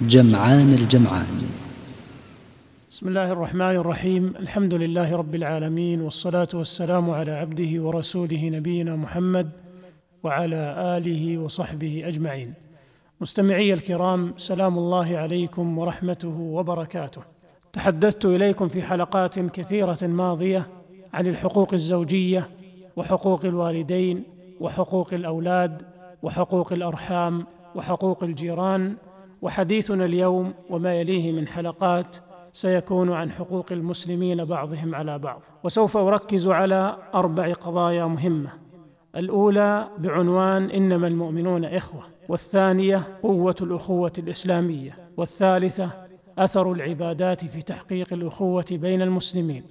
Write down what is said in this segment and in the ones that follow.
جمعان الجمعان. بسم الله الرحمن الرحيم. الحمد لله رب العالمين والصلاة والسلام على عبده ورسوله نبينا محمد وعلى آله وصحبه أجمعين. مستمعي الكرام سلام الله عليكم ورحمته وبركاته. تحدثت إليكم في حلقات كثيرة ماضية عن الحقوق الزوجية وحقوق الوالدين وحقوق الأولاد وحقوق الأرحام وحقوق الجيران وحديثنا اليوم وما يليه من حلقات سيكون عن حقوق المسلمين بعضهم على بعض. وسوف أركز على أربع قضايا مهمة. الأولى بعنوان إنما المؤمنون إخوة. والثانية قوة الأخوة الإسلامية. والثالثة أثر العبادات في تحقيق الأخوة بين المسلمين.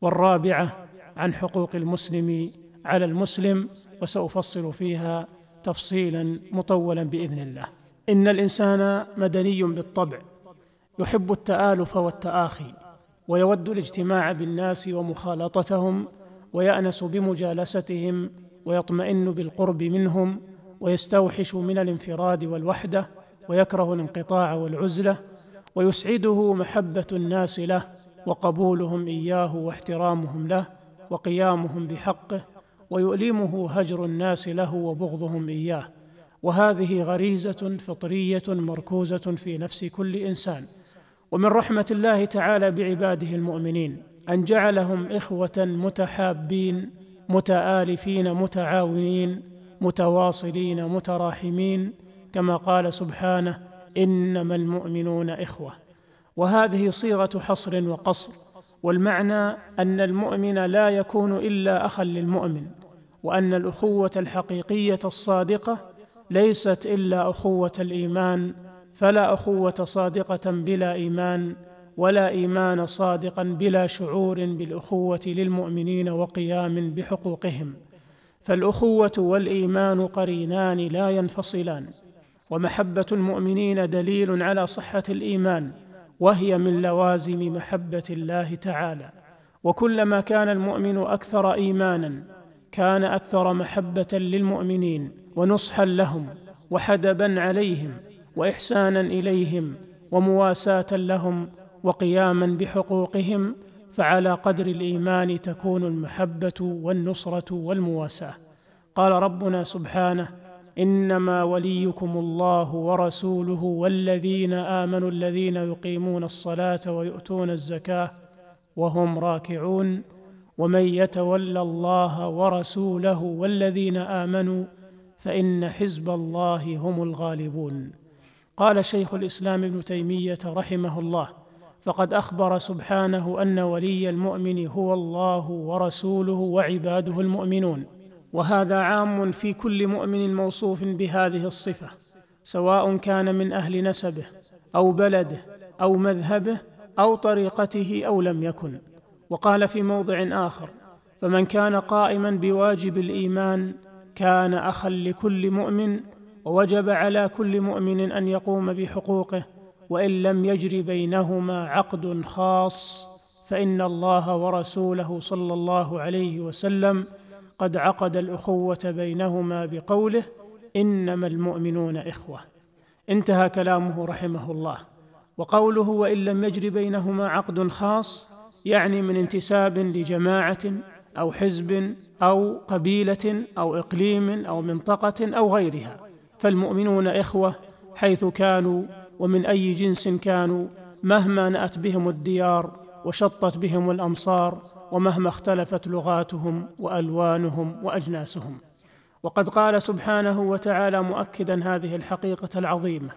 والرابعة عن حقوق المسلم على المسلم. وسأفصل فيها تفصيلا مطولا بإذن الله. إن الإنسان مدني بالطبع يحب التآلف والتآخي ويود الاجتماع بالناس ومخالطتهم ويأنس بمجالستهم ويطمئن بالقرب منهم ويستوحش من الانفراد والوحدة ويكره الانقطاع والعزلة ويسعده محبة الناس له وقبولهم إياه واحترامهم له وقيامهم بحقه ويؤلمه هجر الناس له وبغضهم إياه. وهذه غريزة فطرية مركوزة في نفس كل إنسان. ومن رحمة الله تعالى بعباده المؤمنين أن جعلهم إخوة متحابين متآلفين متعاونين متواصلين متراحمين كما قال سبحانه إنما المؤمنون إخوة. وهذه صيغة حصر وقصر. والمعنى أن المؤمن لا يكون إلا أخا للمؤمن وأن الأخوة الحقيقية الصادقة ليست إلا أخوة الإيمان فلا أخوة صادقة بلا إيمان ولا إيمان صادقا بلا شعور بالأخوة للمؤمنين وقيام بحقوقهم. فالأخوة والإيمان قرينان لا ينفصلان ومحبة المؤمنين دليل على صحة الإيمان وهي من لوازم محبة الله تعالى. وكلما كان المؤمن أكثر إيمانا كان أكثر محبة للمؤمنين ونصحا لهم وحدبا عليهم وإحسانا إليهم ومواساة لهم وقياما بحقوقهم فعلى قدر الإيمان تكون المحبة والنصرة والمواساة. قال ربنا سبحانه إنما وليكم الله ورسوله والذين آمنوا الذين يقيمون الصلاة ويؤتون الزكاة وهم راكعون. ومن يتول الله ورسوله والذين آمنوا فإن حزب الله هم الغالبون. قال شيخ الإسلام ابن تيمية رحمه الله فقد أخبر سبحانه أن ولي المؤمن هو الله ورسوله وعباده المؤمنون وهذا عام في كل مؤمن موصوف بهذه الصفة سواء كان من أهل نسبه أو بلده أو مذهبه أو طريقته أو لم يكن. وقال في موضع آخر فمن كان قائما بواجب الإيمان كان اخا لكل مؤمن ووجب على كل مؤمن أن يقوم بحقوقه وإن لم يجر بينهما عقد خاص فإن الله ورسوله صلى الله عليه وسلم قد عقد الأخوة بينهما بقوله إنما المؤمنون إخوة. انتهى كلامه رحمه الله. وقوله وإن لم يجر بينهما عقد خاص يعني من انتساب لجماعة أو حزب أو قبيلة أو إقليم أو منطقة أو غيرها. فالمؤمنون إخوة حيث كانوا ومن أي جنس كانوا مهما نأت بهم الديار وشطت بهم الأمصار ومهما اختلفت لغاتهم وألوانهم وأجناسهم. وقد قال سبحانه وتعالى مؤكدا هذه الحقيقة العظيمة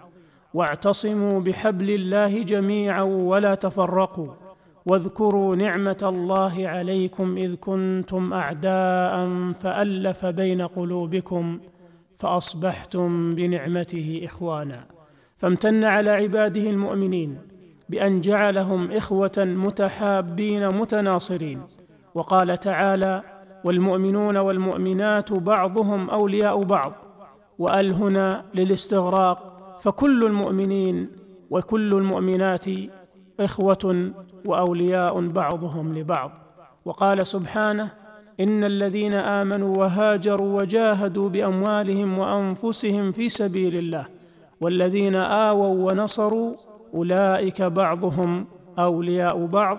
واعتصموا بحبل الله جميعا ولا تفرقوا واذكروا نعمة الله عليكم إذ كنتم أعداء فألف بين قلوبكم فأصبحتم بنعمته إخوانا. فامتن على عباده المؤمنين بأن جعلهم إخوة متحابين متناصرين. وقال تعالى والمؤمنون والمؤمنات بعضهم أولياء بعض. وال هنا للاستغراق فكل المؤمنين وكل المؤمنات إخوة وأولياء بعضهم لبعض. وقال سبحانه إن الذين آمنوا وهاجروا وجاهدوا بأموالهم وأنفسهم في سبيل الله والذين آووا ونصروا أولئك بعضهم أولياء بعض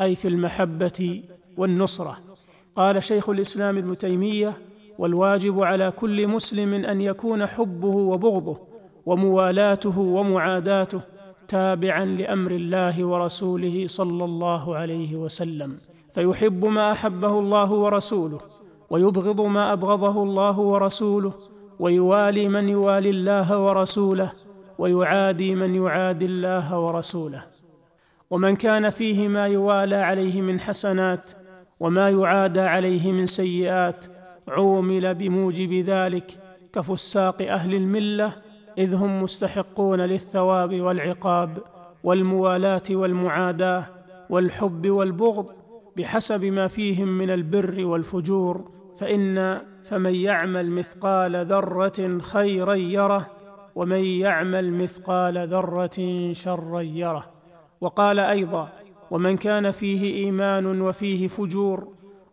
أي في المحبة والنصرة. قال شيخ الإسلام ابن تيمية والواجب على كل مسلم أن يكون حبه وبغضه وموالاته ومعاداته تابعا لأمر الله ورسوله صلى الله عليه وسلم فيحب ما أحبه الله ورسوله ويبغض ما أبغضه الله ورسوله ويوالي من يوالي الله ورسوله ويعادي من يعادي الله ورسوله. ومن كان فيه ما يوالى عليه من حسنات وما يعادى عليه من سيئات عومل بموجب ذلك كفساق أهل الملة إذ هم مستحقون للثواب والعقاب والموالاة والمعاداة والحب والبغض بحسب ما فيهم من البر والفجور فان فمن يعمل مثقال ذرة خيرا يره ومن يعمل مثقال ذرة شرا يره. وقال أيضا ومن كان فيه إيمان وفيه فجور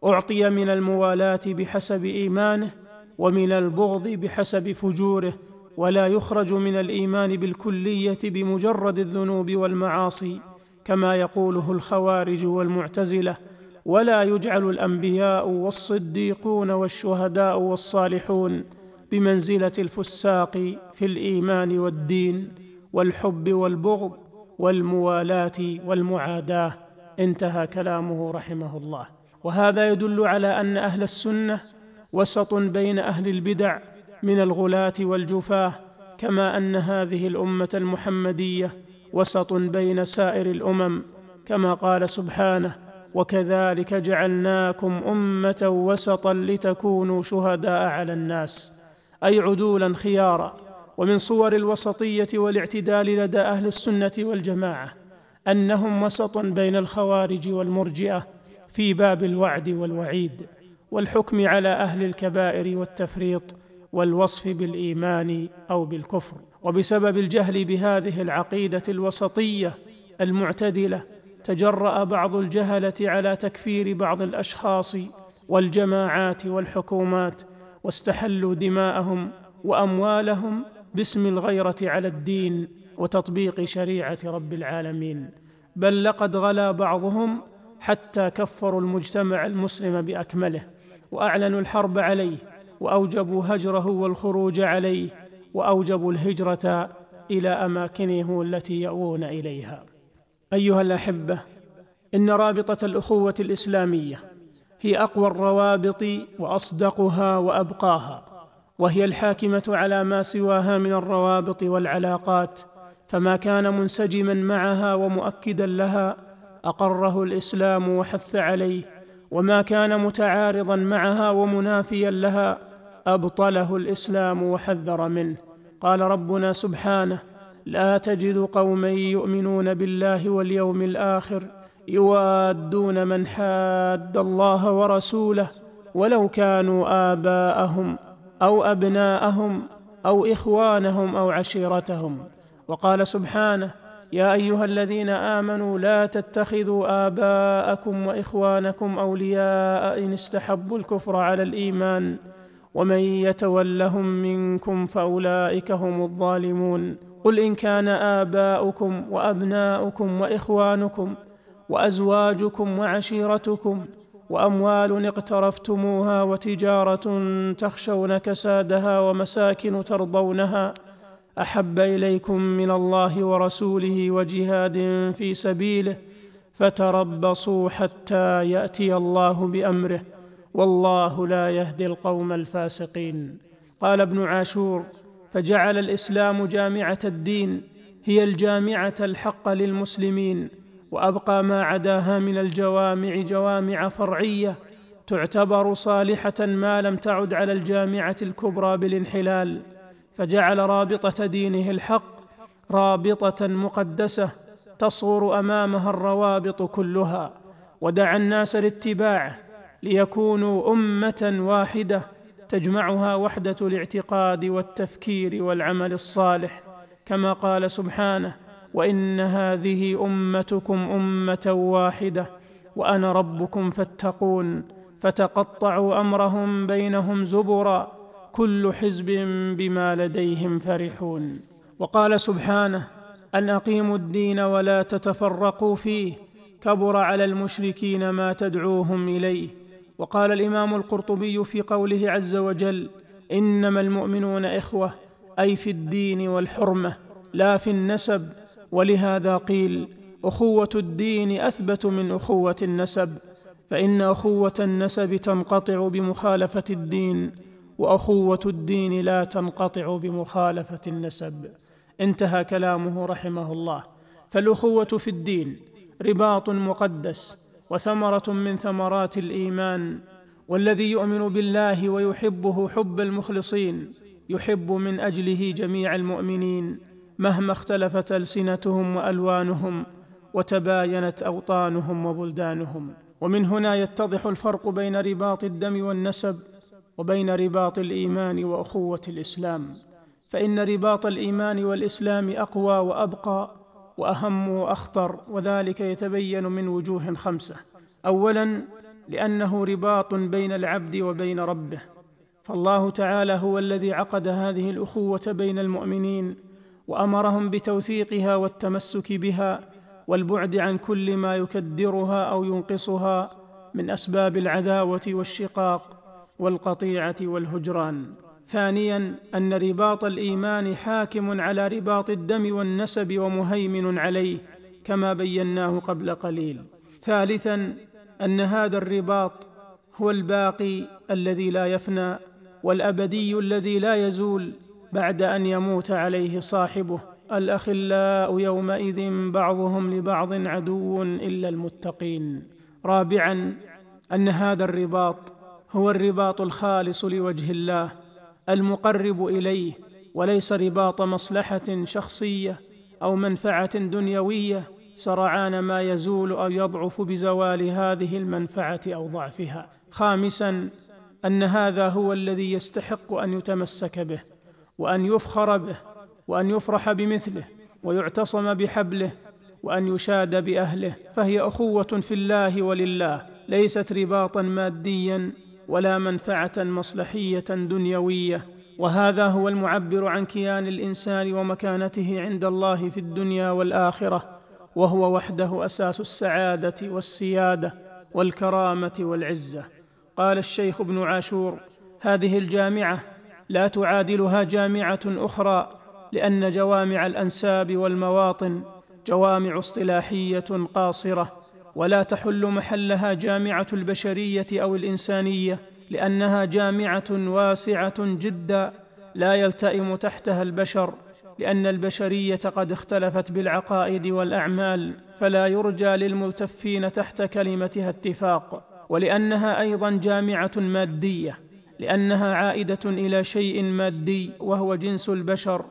أعطي من الموالاة بحسب إيمانه ومن البغض بحسب فجوره. ولا يخرج من الإيمان بالكلية بمجرد الذنوب والمعاصي كما يقوله الخوارج والمعتزلة ولا يجعل الأنبياء والصديقون والشهداء والصالحون بمنزلة الفساق في الإيمان والدين والحب والبغض والموالاة والمعاداة. انتهى كلامه رحمه الله. وهذا يدل على أن أهل السنة وسط بين أهل البدع من الغلاة والجفاة كما أن هذه الأمة المحمدية وسط بين سائر الأمم كما قال سبحانه وكذلك جعلناكم أمة وسطا لتكونوا شهداء على الناس أي عدولا خيارا ومن صور الوسطية والاعتدال لدى أهل السنة والجماعة أنهم وسط بين الخوارج والمرجئة في باب الوعد والوعيد والحكم على أهل الكبائر والتفريط والوصف بالإيمان أو بالكفر. وبسبب الجهل بهذه العقيدة الوسطية المعتدلة تجرأ بعض الجهلة على تكفير بعض الأشخاص والجماعات والحكومات واستحلوا دماءهم وأموالهم باسم الغيرة على الدين وتطبيق شريعة رب العالمين. بل لقد غلا بعضهم حتى كفروا المجتمع المسلم بأكمله وأعلنوا الحرب عليه وأوجبوا هجره والخروج عليه وأوجبوا الهجرة إلى اماكنهم التي ياوون إليها. أيها الأحبة إن رابطة الأخوة الإسلامية هي أقوى الروابط وأصدقها وأبقاها وهي الحاكمة على ما سواها من الروابط والعلاقات فما كان منسجما معها ومؤكدا لها أقره الإسلام وحث عليه وما كان متعارضا معها ومنافيا لها أبطله الإسلام وحذر منه. قال ربنا سبحانه لا تجد قوما يؤمنون بالله واليوم الآخر يوادون من حاد الله ورسوله ولو كانوا آباءهم أو أبناءهم أو إخوانهم أو عشيرتهم. وقال سبحانه يا أيها الذين آمنوا لا تتخذوا آباءكم وإخوانكم أولياء إن استحبوا الكفر على الإيمان. ومن يتولهم منكم فأولئك هم الظالمون. قل إن كان آباؤكم وأبناؤكم وإخوانكم وأزواجكم وعشيرتكم وأموال اقترفتموها وتجارة تخشون كسادها ومساكن ترضونها أحب إليكم من الله ورسوله وجهاد في سبيله فتربصوا حتى يأتي الله بأمره. والله لا يهدي القوم الفاسقين. قال ابن عاشور فجعل الإسلام جامعة الدين هي الجامعة الحق للمسلمين وأبقى ما عداها من الجوامع جوامع فرعية تعتبر صالحة ما لم تعد على الجامعة الكبرى بالانحلال. فجعل رابطة دينه الحق رابطة مقدسة تصغر أمامها الروابط كلها ودعا الناس لاتباعه ليكونوا أمة واحدة تجمعها وحدة الاعتقاد والتفكير والعمل الصالح. كما قال سبحانه وإن هذه أمتكم أمة واحدة وأنا ربكم فاتقون. فتقطعوا أمرهم بينهم زبرا كل حزب بما لديهم فرحون. وقال سبحانه أن أقيموا الدين ولا تتفرقوا فيه كبر على المشركين ما تدعوهم إليه. وقال الإمام القرطبي في قوله عز وجل إنما المؤمنون إخوة أي في الدين والحرمة لا في النسب. ولهذا قيل أخوة الدين أثبت من أخوة النسب فإن أخوة النسب تنقطع بمخالفة الدين وأخوة الدين لا تنقطع بمخالفة النسب. انتهى كلامه رحمه الله. فالأخوة في الدين رباط مقدس وثمرة من ثمرات الإيمان والذي يؤمن بالله ويحبه حب المخلصين يحب من أجله جميع المؤمنين مهما اختلفت ألسنتهم وألوانهم وتباينت أوطانهم وبلدانهم. ومن هنا يتضح الفرق بين رباط الدم والنسب وبين رباط الإيمان وأخوة الإسلام. فإن رباط الإيمان والإسلام أقوى وأبقى وأهم وأخطر وذلك يتبين من وجوه خمسة. اولا لأنه رباط بين العبد وبين ربه. فالله تعالى هو الذي عقد هذه الأخوة بين المؤمنين وأمرهم بتوثيقها والتمسك بها والبعد عن كل ما يكدرها أو ينقصها من أسباب العداوة والشقاق والقطيعة والهجران. ثانيا أن رباط الإيمان حاكم على رباط الدم والنسب ومهيمن عليه كما بيناه قبل قليل. ثالثا أن هذا الرباط هو الباقي الذي لا يفنى والأبدي الذي لا يزول بعد أن يموت عليه صاحبه. الأخلاء يومئذ بعضهم لبعض عدو إلا المتقين. رابعا أن هذا الرباط هو الرباط الخالص لوجه الله المقرب إليه وليس رباط مصلحة شخصية أو منفعة دنيوية سرعان ما يزول أو يضعف بزوال هذه المنفعة أو ضعفها. خامسا أن هذا هو الذي يستحق أن يتمسك به وأن يفخر به وأن يفرح بمثله ويعتصم بحبله وأن يشاد بأهله. فهي أخوة في الله ولله ليست رباطا ماديا ولا منفعة مصلحية دنيوية وهذا هو المعبر عن كيان الإنسان ومكانته عند الله في الدنيا والآخرة وهو وحده أساس السعادة والسيادة والكرامة والعزة. قال الشيخ ابن عاشور هذه الجامعة لا تعادلها جامعة أخرى لأن جوامع الأنساب والمواطن جوامع اصطلاحية قاصرة. ولا تحل محلها جامعة البشرية أو الإنسانية لأنها جامعة واسعة جدا لا يلتئم تحتها البشر لأن البشرية قد اختلفت بالعقائد والأعمال فلا يرجى للملتفين تحت كلمتها اتفاق. ولأنها أيضا جامعة مادية لأنها عائدة إلى شيء مادي وهو جنس البشر.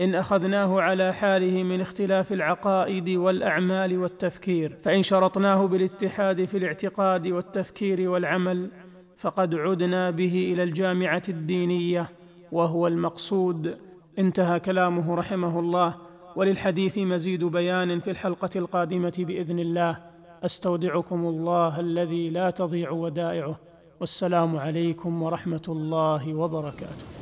إن أخذناه على حاله من اختلاف العقائد والأعمال والتفكير فإن شرطناه بالاتحاد في الاعتقاد والتفكير والعمل فقد عدنا به إلى الجامعة الدينية وهو المقصود. انتهى كلامه رحمه الله وللحديث مزيد بيان في الحلقة القادمة بإذن الله. أستودعكم الله الذي لا تضيع ودائعه. والسلام عليكم ورحمة الله وبركاته.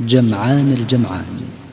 جمعان الجمعان.